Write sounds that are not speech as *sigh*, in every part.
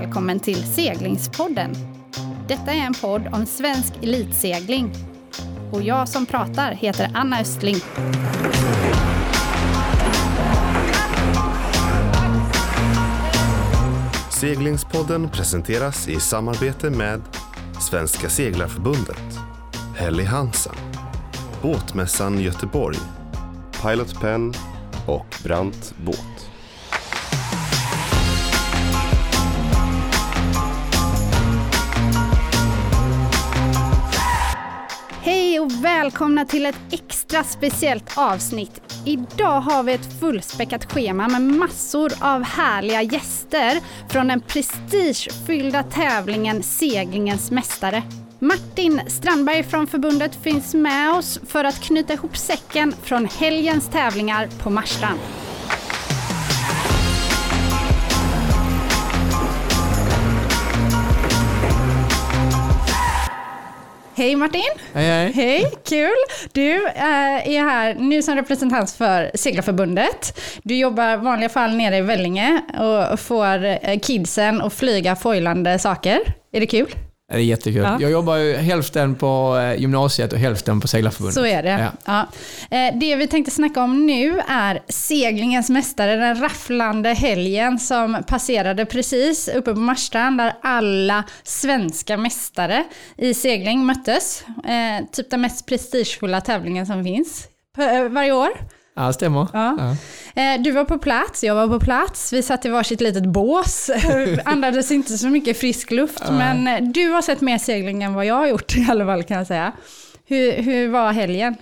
välkommen till Seglingspodden. Detta är en podd om svensk elitsegling. Och jag som pratar heter Anna Östling. Seglingspodden presenteras i samarbete med Svenska Seglarförbundet, Helly Hansen, Båtmässan Göteborg, Pilot Pen och Brant Båt. Välkomna till ett extra speciellt avsnitt. Idag har vi ett fullspäckat schema med massor av härliga gäster från den prestigefyllda tävlingen Seglingens mästare. Martin Strandberg från förbundet finns med oss för att knyta ihop säcken från helgens tävlingar på Marstrand. Hej Martin! Hej hej! Hej, kul! Du eh, är här nu som representant för Seglarförbundet. Du jobbar i vanliga fall nere i Vellinge och får eh, kidsen att flyga foilande saker. Är det kul? Det är jättekul. Ja. Jag jobbar ju hälften på eh, gymnasiet och hälften på Seglarförbundet. Så är det. Ja. Ja. Eh, Det vi tänkte snacka om nu är seglingens mästare, den rafflande helgen som passerade precis uppe på Marstrand där alla svenska mästare i segling möttes. Eh, Typ den mest prestigefulla tävlingen som finns varje år. Ja, stämmer. Ja. Ja. Eh, Du var på plats, jag var på plats. Vi satt i varsitt litet bås. *laughs* Andades inte så mycket frisk luft. Men eh, du har sett mer segling än vad jag har gjort *laughs* i alla fall kan jag säga. Hur, hur var helgen?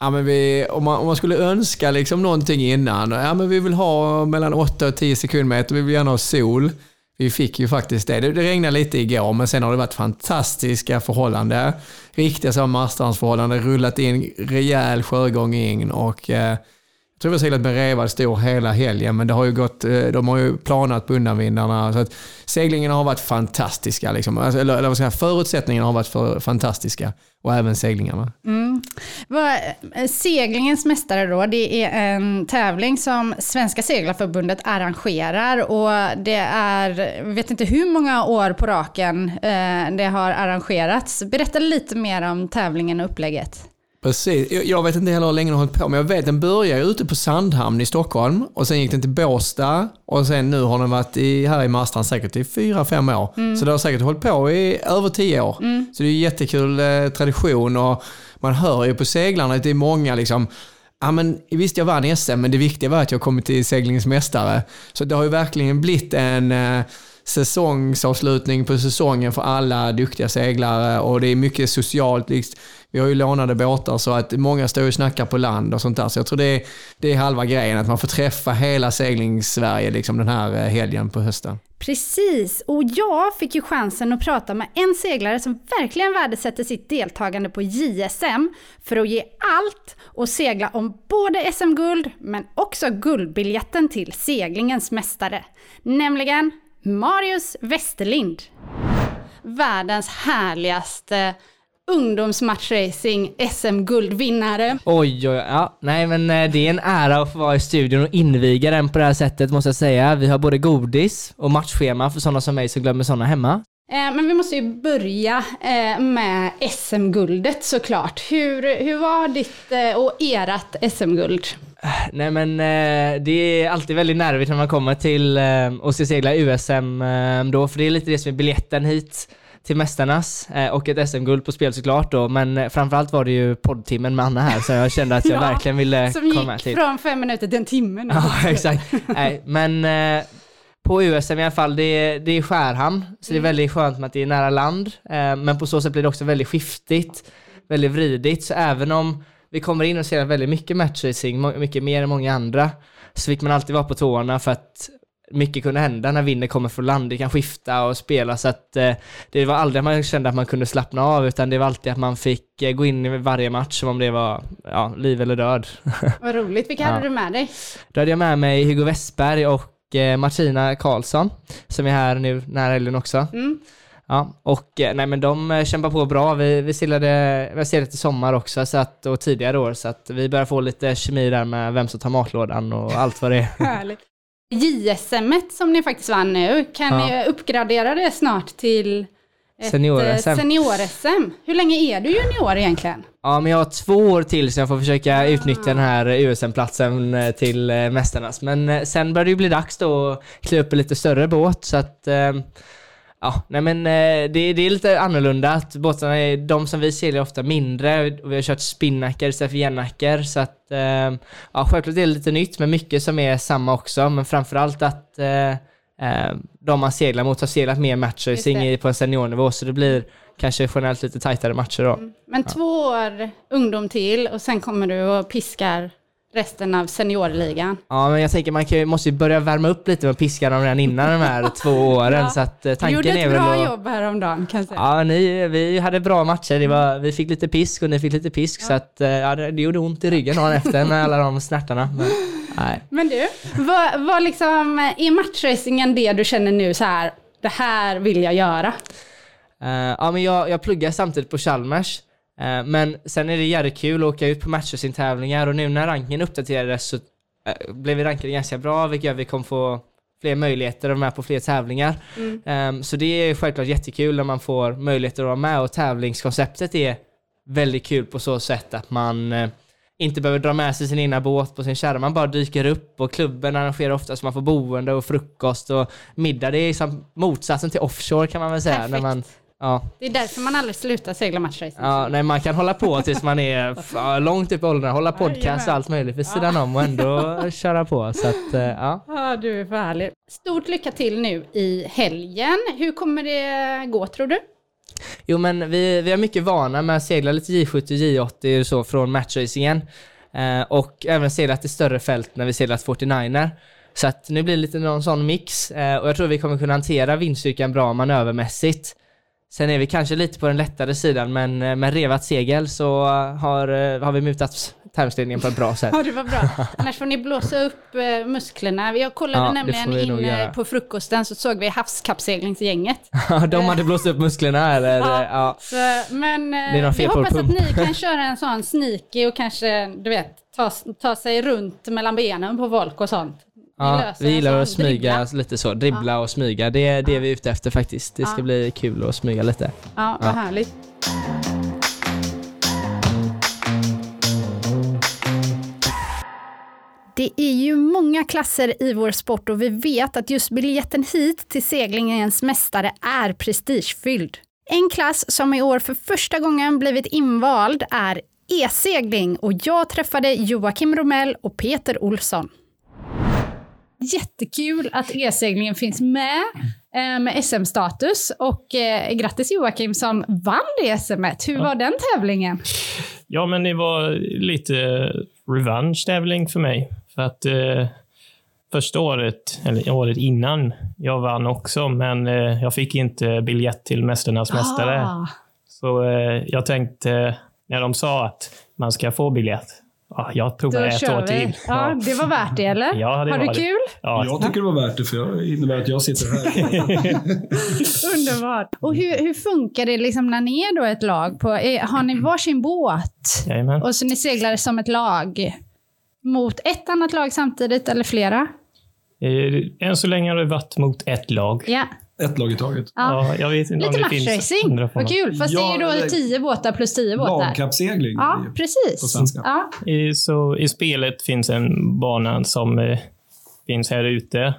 Ja, men vi, om, man, om man skulle önska liksom någonting innan. Ja, men vi vill ha mellan 8 och 10 sekundmeter. Vi vill gärna ha sol. Vi fick ju faktiskt det. det. Det regnade lite igår, men sen har det varit fantastiska förhållanden. Riktiga så marstrandsförhållanden. Rullat in rejäl sjögång in och eh, jag tror vi har seglat med revad stor hela helgen, men det har ju gått, eh, de har ju planat på undanvindarna. Så att seglingen har varit fantastiska. Liksom. Alltså, eller, eller vad ska jag säga, förutsättningarna har varit för, fantastiska. Och även seglingarna. Mm. Eh, seglingens mästare då, det är en tävling som Svenska Seglarförbundet arrangerar och det är, jag vet inte hur många år på raken eh, det har arrangerats. Berätta lite mer om tävlingen och upplägget. Precis. Jag- vet inte heller hur länge den har hållit på, men jag vet den började ute på Sandhamn i Stockholm och sen gick den till Båstad och sen nu har den varit i, här i Marstrand säkert i fyra, fem år. Så det har säkert hållit på i över tio år. Så det är en jättekul eh, tradition och man hör ju på seglarna att det är många liksom Ja, men visst, jag vann SM, men det viktiga var att jag kommit till seglingens mästare. Så det har ju verkligen blivit en eh, säsongsavslutning på säsongen för alla duktiga seglare och det är mycket socialt. Vi har ju lånade båtar så att många står och snackar på land och sånt där. Så jag tror det är, det är halva grejen, att man får träffa hela seglingssverige liksom den här eh, helgen på hösten. Precis, och jag fick ju chansen att prata med en seglare som verkligen värdesätter sitt deltagande på JSM för att ge allt och segla om både SM-guld men också guldbiljetten till seglingens mästare. Nämligen Marius Westerlind. Världens härligaste ungdomsmatchracing SM-guldvinnare. Oj, oj, oj. Ja, nej men eh, det är en ära att få vara i studion och inviga den på det här sättet måste jag säga. Vi har både godis och matchschema för sådana som mig som glömmer sådana hemma. Eh, Men vi måste ju börja eh, med SM-guldet såklart. Hur, hur var ditt och erat SM-guld? Nej men det är alltid väldigt nervigt när man kommer till och ska segla USM då, för det är lite det som är biljetten hit till Mästarnas eh, och ett SM-guld på spel såklart då, men eh, framförallt var det ju poddtimmen med Anna här så jag kände att jag *laughs* Ja, verkligen ville Som komma med gick till. från fem minuter till en timme nu. *laughs* Ja, exakt. Nej, men eh, på USM i alla fall, det är, det är Skärhamn, så det är väldigt skönt med att det är nära land. Men på så sätt blir det också väldigt skiftigt, väldigt vridigt. Så även om vi kommer in och ser väldigt mycket matchracing, mycket mer än många andra, så fick man alltid vara på tårna för att mycket kunde hända när vinden kommer från land. Det kan skifta och spela så att eh, det var aldrig att man kände att man kunde slappna av utan det var alltid att man fick eh, gå in i varje match som om det var ja, liv eller död. *laughs* Vad roligt. Vilka Ja. hade du med dig? Då hade jag med mig Hugo Westberg och eh, Martina Karlsson som är här nu nära helgen också. Mm. Ja, och eh, nej men de eh, kämpar på bra. Vi, vi seglade, vi seglat i sommar också så att, och tidigare år så att vi börjar få lite kemi där med vem som tar matlådan och allt vad det är. *laughs* Härligt. JSM som ni faktiskt vann nu, kan Ja. ni uppgradera det snart till ett Senior-SM. eh, senior-SM? Hur länge är du junior egentligen? Ja, men jag har två år till så jag får försöka utnyttja den här USM-platsen eh, till eh, Mästarnas. Men sen börjar det ju bli dags då att kliva upp en lite större båt så att Ja, nej men eh, det, det är lite annorlunda att båtarna är, de som vi är ofta mindre och vi har kört spinnackar istället för jänackar så att eh, ja, självklart är det lite nytt men mycket som är samma också men framförallt att eh, de man seglar mot har seglat mer matchracing det. i- på en seniornivå så det blir kanske generellt lite tajtare matcher då. Men två år ungdom till och sen kommer du och piskar resten av seniorligan. Ja, men jag tänker man kan, måste ju börja värma upp lite med att piska dem redan innan de här *laughs* två åren. Ja. Så att eh, Du tanken gjorde är ett väl bra att... jobb häromdagen kan jag säga. Ja, ni, vi hade bra matcher. Det var, vi fick lite pisk och ni fick lite pisk. Så att, eh, ja, det, det gjorde ont i ryggen dagen efter med alla de snärtarna. Men, *laughs* nej. Men du, vad, vad liksom, är matchracingen det du känner nu så här, det här vill jag göra? Eh, ja, men jag, jag pluggar samtidigt på Chalmers. Eh, men sen är det jävligt kul att åka ut på matchracing-tävlingar och nu när ranken uppdaterades så eh, blev vi rankade ganska bra, vilket gör att vi kommer få fler möjligheter att vara med på fler tävlingar. Ehm, så det är självklart jättekul när man får möjligheter att vara med och tävlingskonceptet är väldigt kul på så sätt att man eh, inte behöver dra med sig sin egna båt på sin kärra, man bara dyker upp och klubben arrangerar ofta så man får boende och frukost och middag. Det är liksom motsatsen till offshore kan man väl säga. När Perfekt. man, ja, Det är därför man aldrig slutar segla matchracing. ja, nej, man kan hålla på tills man är långt upp i åldrarna, hålla podcast och allt möjligt vid sidan om och ändå *laughs* köra på. Så att, eh, ja. Ja, du är för härlig. Stort lycka till nu i helgen. Hur kommer det gå tror du? Jo men vi, vi har mycket vana med att segla lite J70 J80 och så från matchracingen. Eh, och även seglat i större fält när vi seglat 49er. Så att nu blir det lite någon sån mix eh, och jag tror vi kommer kunna hantera vindstyrkan bra manövermässigt. Sen är vi kanske lite på den lättare sidan men eh, med revat segel så har, eh, har vi mutat tävlingsledningen på ett bra sätt. Ja, det var bra. Annars får ni blåsa upp eh, musklerna. Jag kollade Ja, nämligen in eh, på frukosten så såg vi havskappseglingsgänget. *laughs* De hade blåst upp musklerna eller? Ja. Ja. ja. Så, men eh, vi hoppas att ni kan *laughs* köra en sån sneaky och kanske, du vet, ta, ta sig runt mellan benen på folk och sånt. Ja, vi gillar att smyga dribbla. lite så, dribbla och smyga. Det är det vi är ute efter faktiskt. Det ska Ja. bli kul att smyga lite. Ja, vad Ja. härligt. Det är ju många klasser i vår sport och vi vet att just biljetten hit till seglingens mästare är prestigefylld. En klass som i år för första gången blivit invald är e-segling och jag träffade Joakim Romell och Peter Olsson. Jättekul att e-seglingen finns med eh, med SM-status och eh, grattis Joakim som vann det SMet. Hur var den tävlingen? Ja, men det var lite revenge-tävling för mig. För att eh, första året, eller året innan, jag vann också, men eh, jag fick inte biljett till Mästarnas Mästare. Ah, Så eh, jag tänkte, när de sa att man ska få biljett, ja, jag tog då mig ett år vi. till. Ja, det var värt det eller? Ja, det Har var du det. kul? Ja, Jag tycker det var värt det, för det innebär att jag sitter här. *laughs* Underbart. Och hur, hur funkar det liksom när ni är då ett lag? På, har ni varsin båt? Jajamän. Och så ni seglar som ett lag mot ett annat lag samtidigt eller flera? Eh, Än så länge har det varit mot ett lag. Ja. Ett lag i taget. ja. Ja, jag vet inte Lite om det finns matchracing. Vad kul. Fast Ja, det är ju det- då tio båtar plus tio båtar. Lagkappsegling. Ja, precis. På svenska. Ja. I, så I spelet finns en bana som eh, finns här ute.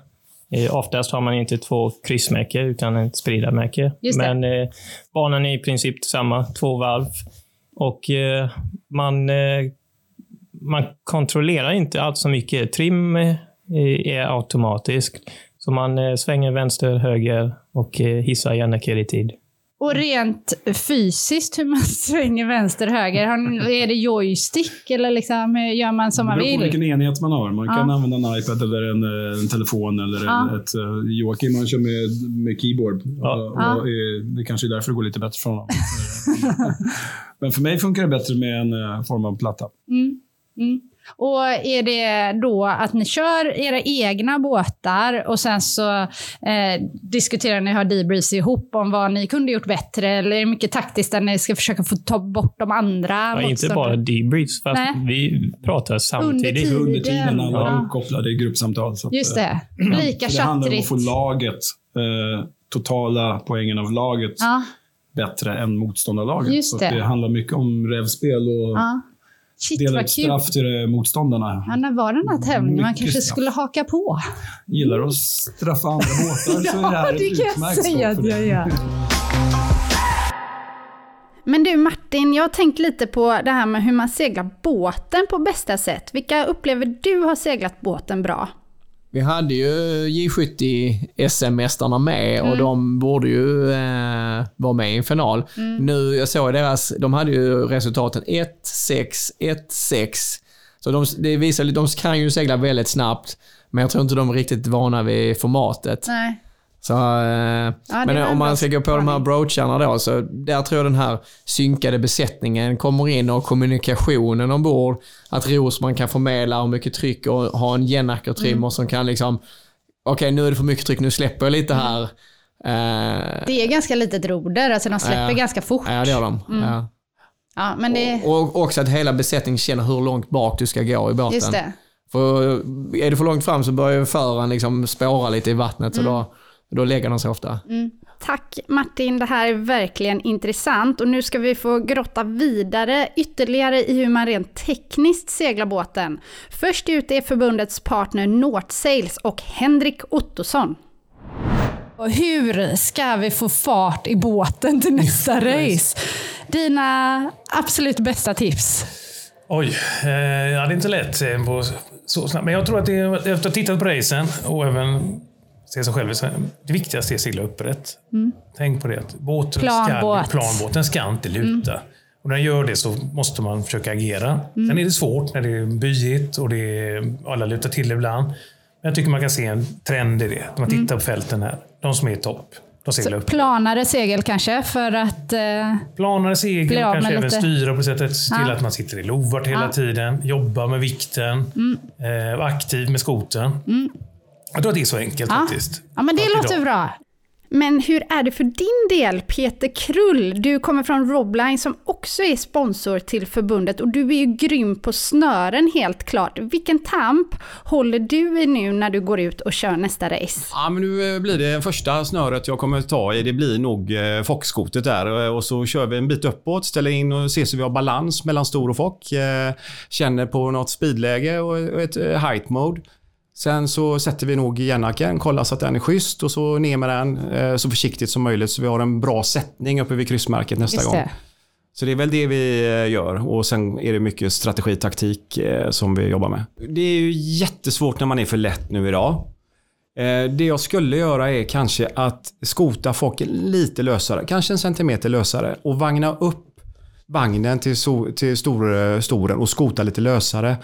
Eh, oftast har man inte två kryssmärke utan ett spridarmärke. Men eh, banan är i princip samma, två varv. Och eh, man, eh, man kontrollerar inte allt så mycket. Trim eh, är automatisk. Så man eh, svänger vänster, höger och eh, hissar Jannike i tid. Och rent fysiskt, hur man *laughs* svänger vänster höger, är det joystick eller liksom, hur gör man som Det man beror på vill? vilken enhet man har. Man kan Ja. använda en iPad eller en, eh, en telefon eller Ja. en, ett, eh, Joakim han kör med, med keyboard. Ja. Och, och, eh, det kanske är därför det går lite bättre för honom. *laughs* Men för mig funkar det bättre med en eh, form av platta. Mm. Mm. Och är det då att ni kör era egna båtar och sen så eh, diskuterar ni, har debriefs ihop om vad ni kunde gjort bättre? Eller är det mycket taktiskt där ni ska försöka få ta bort de andra Ja, inte bara debriefs, fast Nej. vi pratar samtidigt. tiden. Under tiden alla Ja. är uppkopplade i gruppsamtal. Så att, Just eh, det. *clears throat* Lika så det handlar om att få laget, eh, totala poängen av laget, Ja, bättre än motståndarlaget. Just så det. att det handlar mycket om revspel och ja. Shit dela ut kul. straff till eh, motståndarna. Ja, när var den här tävlingen? Man kanske straff. skulle haka på. Gillar att straffa andra båtar så är det *laughs* Ja, här det ett kan jag säga att det. jag gör. *laughs* Men du Martin, jag har tänkt lite på det här med hur man seglar båten på bästa sätt. Vilka upplever du har seglat båten bra? Vi hade ju J70 SM-mästarna med och de borde ju eh, vara med i en final. Nu, jag såg deras, de hade ju resultaten 1, 6, 1, 6. Så de, det visar, de kan ju segla väldigt snabbt, men jag tror inte de är riktigt vana vid formatet. Nej. Så, eh, det men om man ska gå på de här broacharna då, så där tror jag den här synkade besättningen kommer in och kommunikationen ombord. Att Rosman kan förmedla hur mycket tryck och ha en Jennaker-trimmer Mm. som kan liksom, okej nu är det för mycket tryck, nu släpper jag lite här. Eh, Det är ganska litet roder, alltså de släpper Ja. ganska fort. ja, det gör de. Mm. Ja. Ja, men det... Och också att hela besättningen känner hur långt bak du ska gå i båten. Just det. För är det för långt fram så börjar föraren liksom spåra lite i vattnet, så Mm. då, då lägger de sig ofta. Tack Martin, det här är verkligen intressant och nu ska vi få grotta vidare ytterligare i hur man rent tekniskt seglar båten. Först ut är förbundets partner Northsails och Henrik Ottosson. Och hur ska vi få fart i båten till nästa race? Dina absolut bästa tips? Oj, eh, ja, det är inte lätt eh, på så snabbt. Men jag tror att det efter att ha tittat på racen och även se sig själv. så- Det viktigaste är att segla upprätt. Tänk på det. Att båten Planbåt. Ska, planbåten ska inte luta. Och när den gör det så måste man försöka agera. Sen är det svårt när det är byigt och det är, alla lutar till ibland. Men jag tycker man kan se en trend i det. När man tittar på fälten här. De som är i topp, de seglar upp. Planare segel kanske för att... Eh, Planare segel, kanske även lite. styra på sättet. Se till Ja. att man sitter i lovart hela Ja. tiden. Jobba med vikten. Eh, vara aktiv med skoten. Jag tror att det är så enkelt Ja. faktiskt. Ja men det Tack låter idag. bra. Men hur är det för din del, Peter Krull? Du kommer från Robline som också är sponsor till förbundet och du är ju grym på snören helt klart. Vilken tamp håller du i nu när du går ut och kör nästa race? Ja, men nu eh, blir det första snöret jag kommer ta i. Det blir nog eh, fockskotet där. Eh, Och så kör vi en bit uppåt, ställer in och ser så vi har balans mellan stor och fock. Känner på något speedläge och ett height mode. Sen så sätter vi nog Jennaken, kollar så att den är schysst och så ner med den eh, så försiktigt som möjligt så vi har en bra sättning uppe vid kryssmärket nästa gång. Så det är väl det vi eh, gör och sen är det mycket strategi, taktik eh, som vi jobbar med. Det är ju jättesvårt när man är för lätt nu idag. Det jag skulle göra är kanske att skota folk lite lösare, kanske en centimeter lösare och vagna upp vagnen till, so- till stor, storen och skota lite lösare.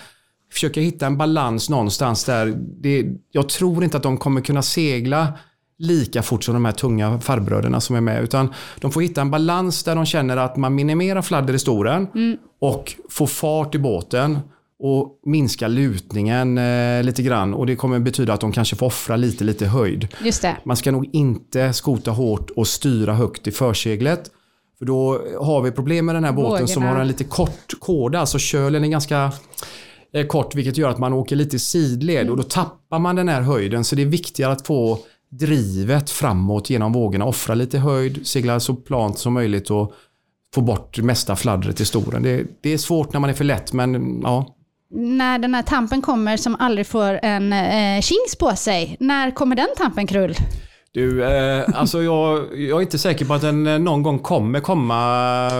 Försöka hitta en balans någonstans där. Det, jag tror inte att de kommer kunna segla lika fort som de här tunga farbröderna som är med. Utan de får hitta en balans där de känner att man minimerar fladder i storen och får fart i båten och minska lutningen eh, lite grann. Och det kommer betyda att de kanske får offra lite, lite höjd. Just det. Man ska nog inte skota hårt och styra högt i förseglet. För då har vi problem med den här båten som Vågorna. har en lite kort kåda. Alltså kölen är ganska Eh, kort vilket gör att man åker lite i sidled och då tappar man den här höjden. Så det är viktigare att få drivet framåt genom vågorna. Offra lite höjd, segla så plant som möjligt och få bort det mesta fladdret i storen. Det, det är svårt när man är för lätt men ja. När den här tampen kommer som aldrig får en eh, kings på sig, när kommer den tampen Krull? Du, eh, alltså jag, jag är inte säker på att den eh, någon gång kommer komma.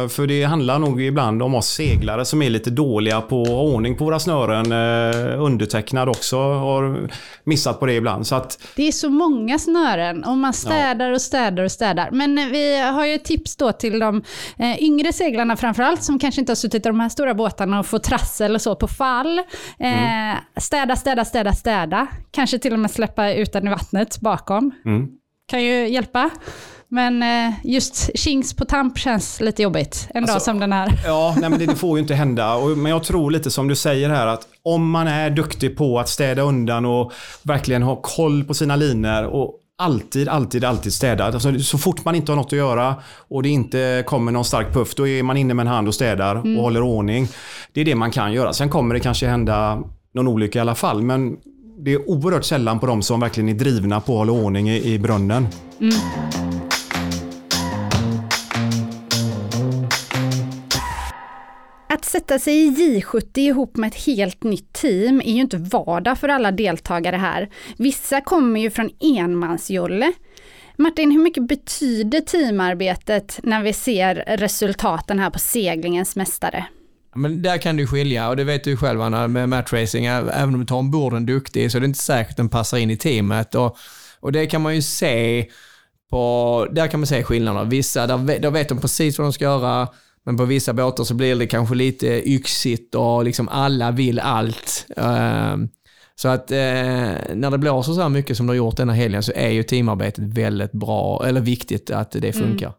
För det handlar nog ibland om oss seglare som är lite dåliga på att ha ordning på våra snören. Eh, undertecknad också har missat på det ibland. Så att, Det är så många snören och man städar och städar och städar. Men eh, vi har ju ett tips då till de eh, yngre seglarna framförallt som kanske inte har suttit i de här stora båtarna och får trassel och så på fall. Eh, Städa, städa, städa, städa. Kanske till och med släppa ut den i vattnet bakom. mm. Kan ju hjälpa. Men eh, just chings på tamp känns lite jobbigt. En dag Alltså, som den här. Ja, nej, men det, det får ju inte hända. Och, men jag tror lite som du säger här att om man är duktig på att städa undan och verkligen ha koll på sina linor och alltid, alltid, alltid städa. Alltså, så fort man inte har något att göra och det inte kommer någon stark puff, då är man inne med en hand och städar och håller ordning. Det är det man kan göra. Sen kommer det kanske hända någon olycka i alla fall, men det är oerhört sällan på de som verkligen är drivna på att hålla ordning i, i brunnen. Mm. Att sätta sig i J70 ihop med ett helt nytt team är ju inte vardag för alla deltagare här. Vissa kommer ju från enmansjolle. Martin, hur mycket betyder teamarbetet när vi ser resultaten här på seglingens mästare? Men där kan du skilja och det vet du själv Anna med matracing. Även om du tar ombord en duktig så är det inte säkert att den passar in i teamet. Och, och det kan man ju se på, där kan man se skillnader. Vissa, där, vet- där vet de precis vad de ska göra. Men på vissa båtar så blir det kanske lite yxigt och liksom alla vill allt. Ehm, Så att eh, när det blåser så här mycket som det har gjort denna helgen så är ju teamarbetet väldigt bra, eller viktigt att det funkar. Mm,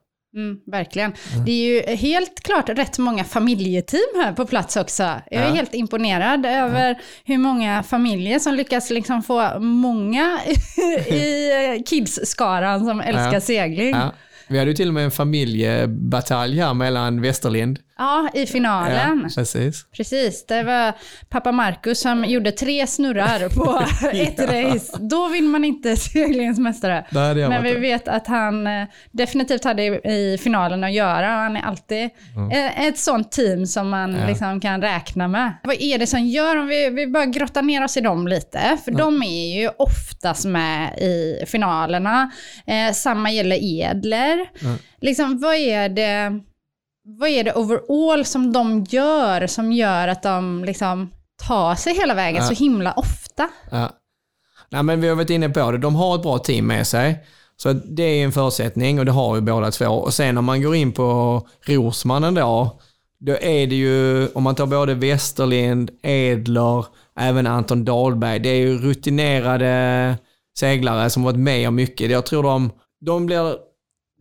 verkligen. Det är ju helt klart rätt många familjeteam här på plats också. Jag är Ja. helt imponerad över hur många familjer som lyckas liksom få många *laughs* i kids-skaran som älskar Ja. segling. Vi hade ju till och med en familjebatalj här mellan Västerlind. I finalen. Ja, precis. Precis, det var pappa Marcus som gjorde tre snurrar på *laughs* ett race. Då vinner man inte *laughs* seglingens mästare. Men vi varit. vet att han eh, definitivt hade i, finalen att göra han är alltid eh, ett sånt team som man Ja. liksom kan räkna med. Vad är det som gör, om vi, vi bara grottar ner oss i dem lite, för de är ju oftast med i finalerna. Eh, samma gäller Edler. Liksom, vad är det vad är det overall som de gör som gör att de liksom tar sig hela vägen Ja. så himla ofta? Ja. Nej, men vi har varit inne på det. De har ett bra team med sig. Så det är en förutsättning och det har ju båda två. Och sen om man går in på Rosmannen då, då är det ju, om man tar både Westerlind, Edler, även Anton Dahlberg, det är ju rutinerade seglare som varit med om mycket. Jag tror de, de blir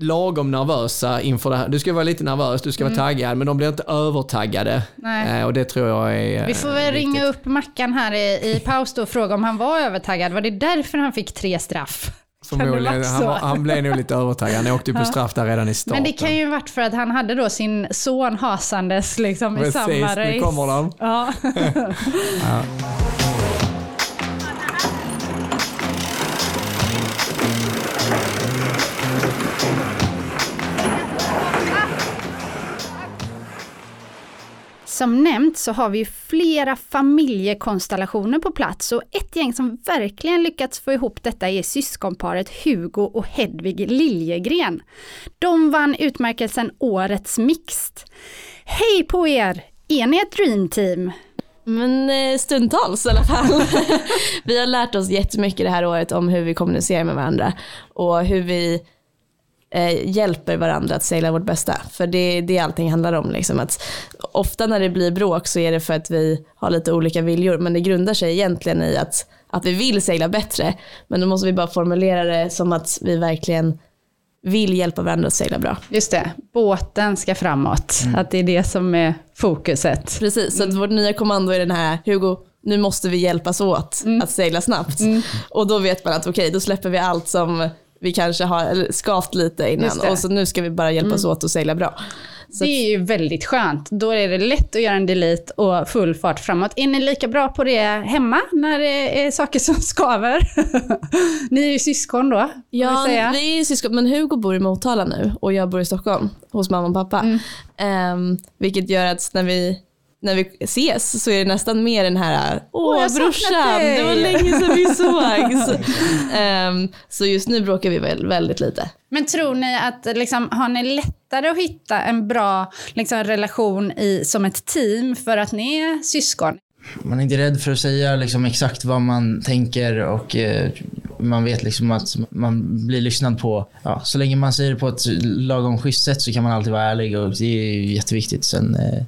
lagom nervösa inför det här. Du ska vara lite nervös, du ska vara taggad, men de blir inte övertaggade. Nej. Eh, och det tror jag är eh, Vi får väl viktigt. ringa upp Mackan här i, i paus och fråga om han var övertaggad. Var det därför han fick tre straff? Förmodligen. Han, var- han blev nog lite övertaggad. Han åkte ju på straff där redan i starten. Men det kan ju varit för att han hade då sin son hasandes liksom i Precis, samma nu race. kommer de. Ja. *laughs* Som nämnt så har vi ju flera familjekonstellationer på plats och ett gäng som verkligen lyckats få ihop detta är syskonparet Hugo och Hedvig Liljegren. De vann utmärkelsen Årets Mixed. Hej på er! Är ni ett dreamteam? Men eh, stundtals i alla fall. *laughs* vi har lärt oss jättemycket det här året om hur vi kommunicerar med varandra och hur vi eh, hjälper varandra att segla vårt bästa. För det är det allting handlar om. Liksom. Att ofta när det blir bråk så är det för att vi har lite olika viljor men det grundar sig egentligen i att, att vi vill segla bättre. Men då måste vi bara formulera det som att vi verkligen vill hjälpa varandra att segla bra. Just det, båten ska framåt. Att det är det som är fokuset. Precis, så att vårt nya kommando är den här, Hugo, nu måste vi hjälpas åt att segla snabbt. Och då vet man att okej, då släpper vi allt som vi kanske har skavt lite innan och så nu ska vi bara hjälpas åt att segla bra. Så Det är ju väldigt skönt. Då är det lätt att göra en delete och full fart framåt. Är ni lika bra på det hemma när det är saker som *laughs* skaver? ni är ju syskon då, Ja, vi är syskon, men Hugo bor i Motala nu och jag bor i Stockholm hos mamma och pappa. Mm. Ehm, vilket gör att när vi, när vi ses så är det nästan mer den här, åh jag brorsan, dig." det var länge sedan vi *laughs* sågs. Ehm, så just nu bråkar vi väl väldigt lite. Men tror ni att liksom, har ni lättare att hitta en bra liksom, relation i, som ett team för att ni är syskon? Man är inte rädd för att säga liksom exakt vad man tänker och eh, man vet liksom att man blir lyssnad på. Ja, så länge man säger det på ett lagom schysst sätt så kan man alltid vara ärlig och det är ju jätteviktigt sen eh,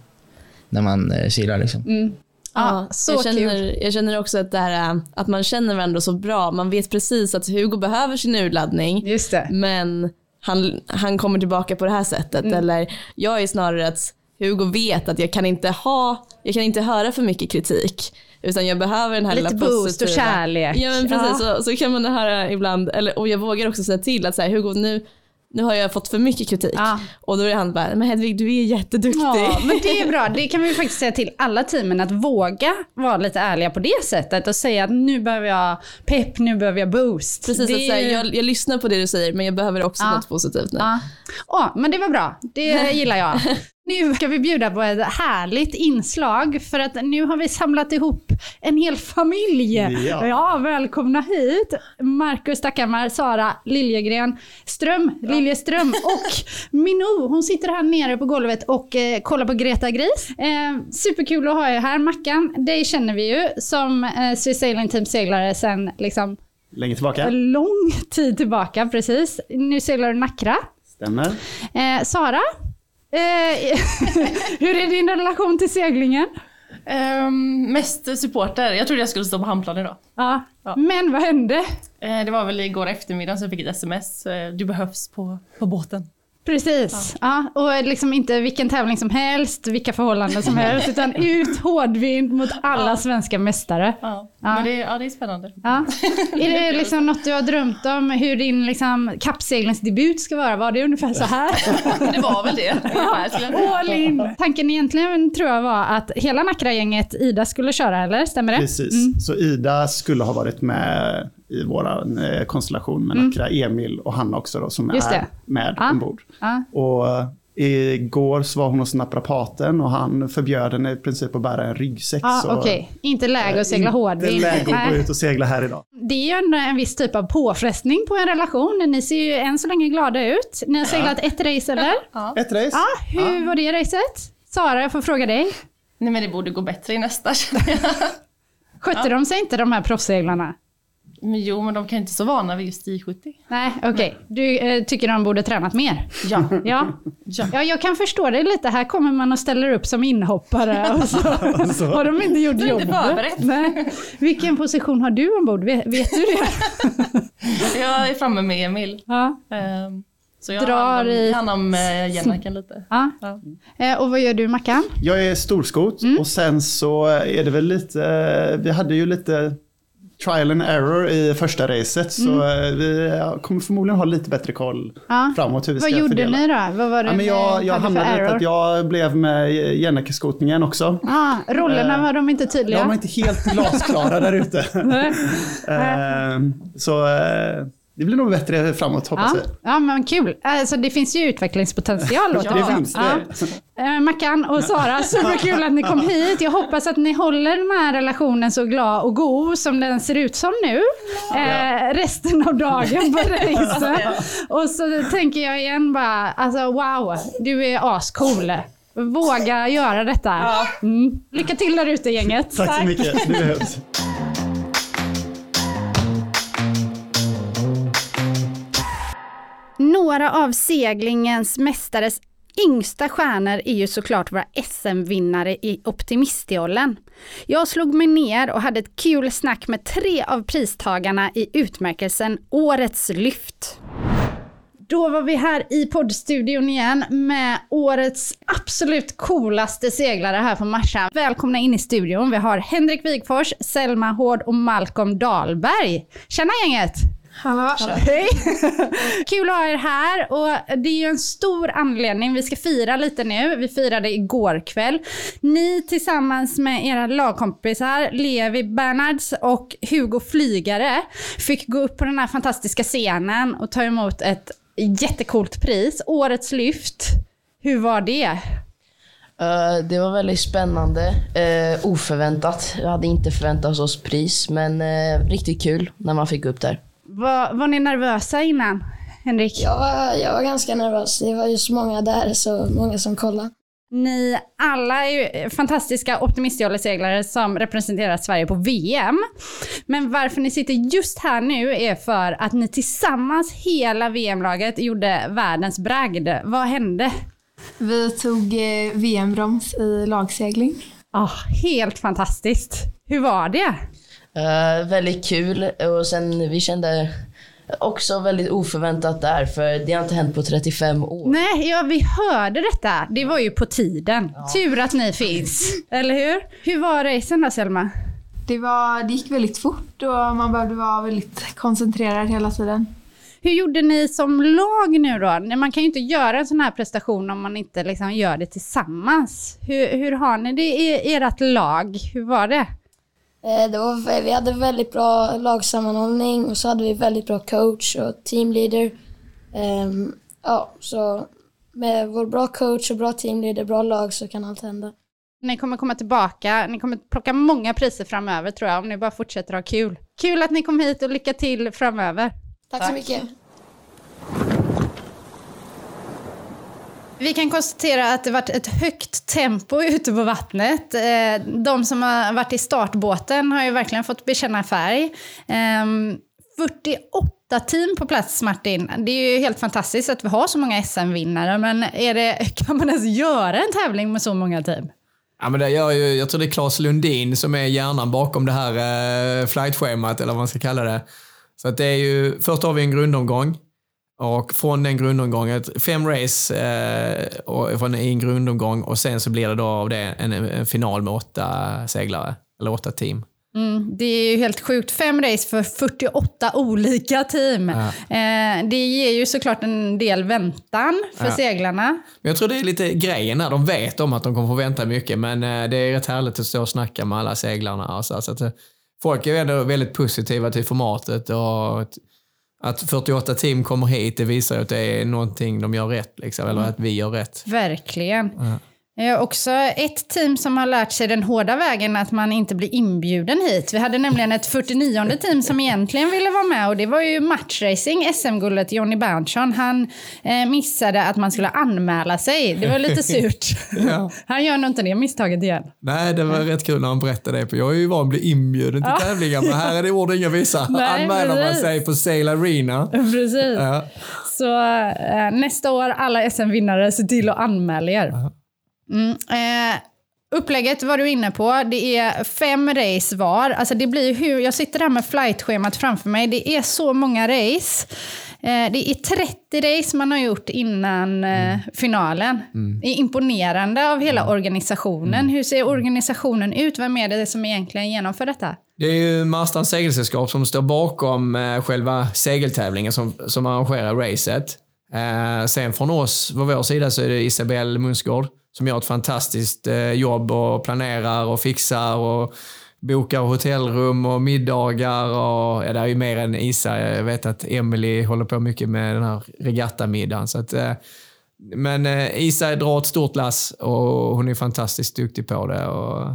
när man eh, seglar. Liksom. Ja, så jag, kul. känner, jag känner också att, det här, äh, att man känner varandra så bra. Man vet precis att Hugo behöver sin urladdning. Just det. Men han, han kommer tillbaka på det här sättet. Mm. Eller jag är snarare att Hugo vet att jag kan inte ha, jag kan inte höra för mycket kritik. Utan jag behöver den här Lite lilla boost och positiva. kärlek. Ja men precis, Ja. Så, så kan man höra ibland. Eller, och jag vågar också säga till att så här, Hugo nu, nu har jag fått för mycket kritik. Ja. Och då är han bara, men Hedvig du är jätteduktig. Ja, men det är bra. *laughs* Det kan vi faktiskt säga till alla teamen, att våga vara lite ärliga på det sättet och säga att nu behöver jag pepp, nu behöver jag boost. Precis, det att, är- jag, jag lyssnar på det du säger men jag behöver också Ja. något positivt nu. Ja. Åh, men det var bra. Det *laughs* gillar jag. Nu ska vi bjuda på ett härligt inslag för att nu har vi samlat ihop en hel familj. Ja. välkomna hit. Marcus Stackhammar, Sara Liljegren Ström, Liljeström *laughs* och Minou. Hon sitter här nere på golvet och eh, kollar på Greta Gris. Eh, superkul att ha er här. Mackan, dig känner vi ju som eh, Swiss Sailing Team seglare sedan liksom Länge tillbaka. en lång tid tillbaka. Precis. Nu seglar du Nackra. Stämmer. Eh, Sara, eh, *laughs* hur är din relation till seglingen? Ehm, mest supporter. Jag trodde jag skulle stå på hamnplan idag. Ja. Men vad hände? Eh, det var väl igår eftermiddag så jag fick ett sms. Eh, du behövs på, på båten. Precis. Ja. och liksom inte vilken tävling som helst, vilka förhållanden som *laughs* helst, utan ut hårdvind mot alla svenska mästare. Ja. Ja. Men det, ja, det är spännande. Ja. Är det liksom något du har drömt om, hur din liksom, kappseglingsdebut ska vara? Var det ungefär så här? *laughs* Det var väl det. ungefär. All in! Tanken egentligen tror jag var att hela Nackra-gänget Ida skulle köra, eller? Stämmer det? Precis. Mm. Så Ida skulle ha varit med i vår eh, konstellation med Mm. Nackra, Emil och Hanna också då, som Just är det. med Ja. ombord. Ja. Och igår så var hon hos naprapaten och han förbjöd henne i princip att bära en ryggsäck. Ja, så- Okej, inte läge att segla hårdvind. Inte läge att gå ut och segla här idag. Det är ju ändå en viss typ av påfrestning på en relation. Ni ser ju än så länge glada ut. Ni har seglat ett race eller? Ett race. Ja, hur var det racet? Sara, jag får fråga dig. Nej men det borde gå bättre i nästa känner jag. Skötte de sig inte de här proffsseglarna? Men jo, men de kan inte så vana vid just I70. Nej, okej. Du eh, tycker de borde tränat mer? *laughs* Ja. Ja. ja, jag kan förstå det lite. Här kommer man och ställer upp som inhoppare och så *laughs* har de inte gjort jobbet. förberett. Nej. Vilken position har du ombord? Vet, vet du det? *laughs* Jag är framme med Emil. Ja. Ehm, Så jag Drar i- hand om eh, Jennaken lite. Ja. Ja. Eh, Och vad gör du Mackan? Jag är storskot Mm. och sen så är det väl lite, eh, vi hade ju lite trial and error i första racet så Mm. eh, vi kommer förmodligen ha lite bättre koll Ja. framåt hur vi ska Vad gjorde fördela. ni då? Vad var det Ja, men jag, jag för hamnade lite error? att jag blev med Jenneke-skotningen också. Ah, rollerna Eh, var de inte tydliga? De var inte helt glasklara där ute. *laughs* *laughs* Eh, så det blir nog bättre framåt hoppas Ja, vi. ja, men kul. Alltså, det finns ju utvecklingspotential. *laughs* låter Det finns det. Eh, Mackan och Sara, superkul att ni kom hit. Jag hoppas att ni håller den här relationen så glad och god som den ser ut som nu. Eh, resten av dagen på *laughs* racen. Och så tänker jag igen bara, alltså wow, du är ascool. Våga göra detta. Mm. Lycka till där ute gänget. Tack så mycket, det behövs. Några av seglingens mästares yngsta stjärnor är ju såklart våra SM-vinnare i Optimistjollen. Jag slog mig ner och hade ett kul snack med tre av pristagarna i utmärkelsen Årets lyft. Då var vi här i poddstudion igen med årets absolut coolaste seglare här på Marsa. Välkomna in i studion. Vi har Henrik Wigfors, Selma Hård och Malcolm Dahlberg. Tjena gänget! Hallå. Hej! *laughs* Kul att ha er här och det är ju en stor anledning. Vi ska fira lite nu. Vi firade igår kväll. Ni tillsammans med era lagkompisar Levi Bernhards och Hugo Flygare fick gå upp på den här fantastiska scenen och ta emot ett jättecoolt pris. Årets lyft. Hur var det? Eh, det var väldigt spännande. Uh, oförväntat. Jag hade inte förväntat oss pris, men eh, riktigt kul när man fick gå upp där. Var, var ni nervösa innan, Henrik? Jag var, jag var ganska nervös. Det var ju så många där, så många som kollade. Ni alla är ju fantastiska optimistjolleseglare som representerar Sverige på VM. Men varför ni sitter just här nu är för att ni tillsammans, hela VM-laget, gjorde världens bragd. Vad hände? Vi tog eh, VM-broms i lagsegling. Ah, helt fantastiskt. Hur var det? Eh, väldigt kul och sen vi kände Också väldigt oförväntat där, för det har inte hänt på 35 år. Nej, ja, vi hörde detta. Det var ju på tiden. Tur att ni finns. Eller hur? Hur var racen då Selma? Det, var, det gick väldigt fort och man behövde vara väldigt koncentrerad hela tiden. Hur gjorde ni som lag nu då? Man kan ju inte göra en sån här prestation om man inte liksom gör det tillsammans. Hur, hur har ni det i ert lag? Hur var det? Eh, Det var, vi hade väldigt bra lagsammanhållning och så hade vi väldigt bra coach och teamleader. Ehm, ja, så med vår bra coach och bra teamleader, bra lag så kan allt hända. Ni kommer komma tillbaka, ni kommer plocka många priser framöver tror jag, om ni bara fortsätter ha kul. Kul att ni kom hit och lycka till framöver. Tack, så mycket. Vi kan konstatera att det varit ett högt tempo ute på vattnet. Eh, de som har varit i startbåten har ju verkligen fått bekänna färg. Ehm, 48 team på plats Martin. Det är ju helt fantastiskt att vi har så många SM-vinnare, men är det, *laughs* kan man ens göra en tävling med så många team? Ja, men det gör ju, jag tror det är Claes Lundin som är hjärnan bakom det här eh, flightschemat, eller vad man ska kalla det. Så att det är ju, först har vi en grundomgång. Och från den grundomgången, fem race eh, och från en grundomgång och sen så blir det då av det en, en final med åtta seglare, eller åtta team. Mm, det är ju helt sjukt. Fem race för 48 olika team. Ja. Eh, det ger ju såklart en del väntan för Ja. seglarna. Jag tror det är lite grejen här. De vet om att de kommer få vänta mycket, men eh, det är rätt härligt att stå och snacka med alla seglarna. och Så, så att, eh, folk är ändå väldigt positiva till formatet och att- att 48 team kommer hit, det visar ju att det är någonting de gör rätt, liksom, eller Mm. att vi gör rätt. Verkligen. Ja. Också ett team som har lärt sig den hårda vägen att man inte blir inbjuden hit. Vi hade nämligen ett 49 team som egentligen ville vara med och det var ju matchracing, SM-guldet Jonny Berntsson. Han eh, missade att man skulle anmäla sig. Det var lite surt. *laughs* Ja. Han gör nog inte det misstaget igen. Nej, det var rätt kul när han berättade det. För jag är ju van att bli inbjuden till Ja. tävlingar, men här är det ord inga visa. *laughs* Nej, Anmäler man sig på Sail Arena. Precis. Ja. Så eh, nästa år, alla SM-vinnare, se till att anmäla er. Mm, eh, upplägget var du inne på. Det är fem race var. Alltså det blir hur, jag sitter här med flightschemat framför mig. Det är så många race. Eh, det är 30 race man har gjort innan eh, finalen. Mm. Det är imponerande av hela organisationen. Hur ser organisationen ut? Vem är det som egentligen genomför detta? Det är ju Marstrands segelsällskap som står bakom eh, själva segeltävlingen som, som arrangerar racet. Sen från oss, på vår sida, så är det Isabelle Munsgård som gör ett fantastiskt eh, jobb och planerar och fixar och bokar hotellrum och middagar och ja, det är ju mer än Isa. Jag vet att Emily håller på mycket med den här regattamiddagen. Så att, eh, men eh, Isa drar ett stort lass och hon är fantastiskt duktig på det. Och,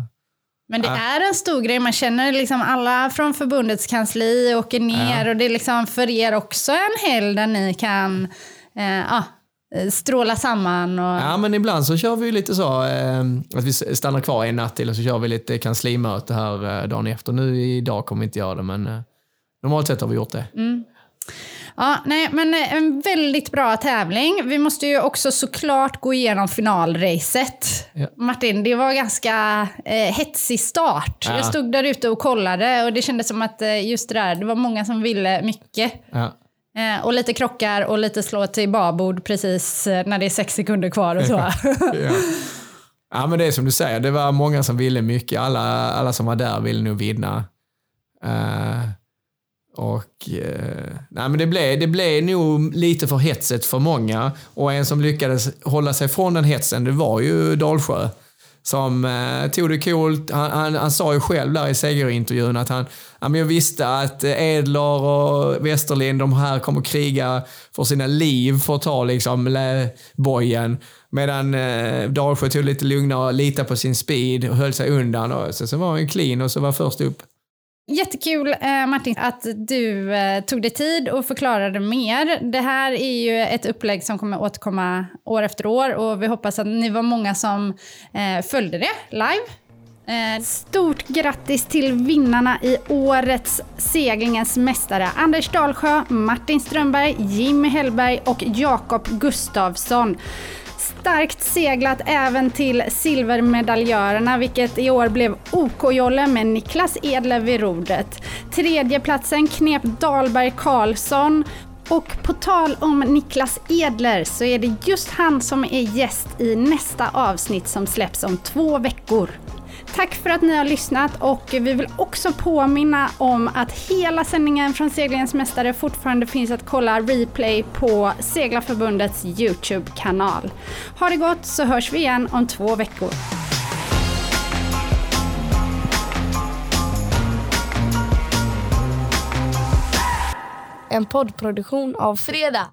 Men det Ja. är en stor grej. Man känner liksom alla från förbundets kansli åker ner Ja. och det är liksom för er också en helg där ni kan eh, ja, stråla samman. Och... Ja, men ibland så kör vi lite så eh, att vi stannar kvar en natt till och så kör vi lite kanslimöte här eh, dagen efter. Nu idag kommer vi inte göra det, men eh, normalt sett har vi gjort det. Mm. Ja, nej, men eh, en väldigt bra tävling. Vi måste ju också såklart gå igenom finalracet. Ja. Martin, det var ganska eh, hetsig start. Ja. Jag stod där ute och kollade och det kändes som att eh, just det där, det var många som ville mycket. Ja. Eh, och lite krockar och lite slå till babord precis eh, när det är sex sekunder kvar och så. *laughs* ja. ja, men det är som du säger, det var många som ville mycket. Alla, alla som var där ville nog vinna. Eh, och eh, nej, men det blev, det blev nog lite för hetsigt för många. Och en som lyckades hålla sig från den hetsen, det var ju Dalsjö. Som eh, tog det coolt. Han, han, han sa ju själv där i segerintervjun att han, ja, men jag visste att Edler och Westerlind, de här kommer kriga för sina liv för att ta liksom lä- bojen. Medan eh, Dalsjö tog lite lugnare litade på sin speed och höll sig undan. Och så, så var han clean och så var först upp. Jättekul eh, Martin att du eh, tog dig tid och förklarade mer. Det här är ju ett upplägg som kommer återkomma år efter år och vi hoppas att ni var många som eh, följde det live. Eh, stort grattis till vinnarna i årets seglingens mästare. Anders Dalsjö, Martin Strömberg, Jimmy Hellberg och Jakob Gustavsson starkt seglat även till silvermedaljörerna, vilket i år blev OK-jolle med Niklas Edler vid rodret. Tredjeplatsen knep Dahlberg Karlsson och på tal om Niklas Edler så är det just han som är gäst i nästa avsnitt som släpps om två veckor. Tack för att ni har lyssnat och vi vill också påminna om att hela sändningen från Seglingens Mästare fortfarande finns att kolla replay på Seglarförbundets Youtube-kanal. Ha det gott så hörs vi igen om två veckor. En poddproduktion av Fredag.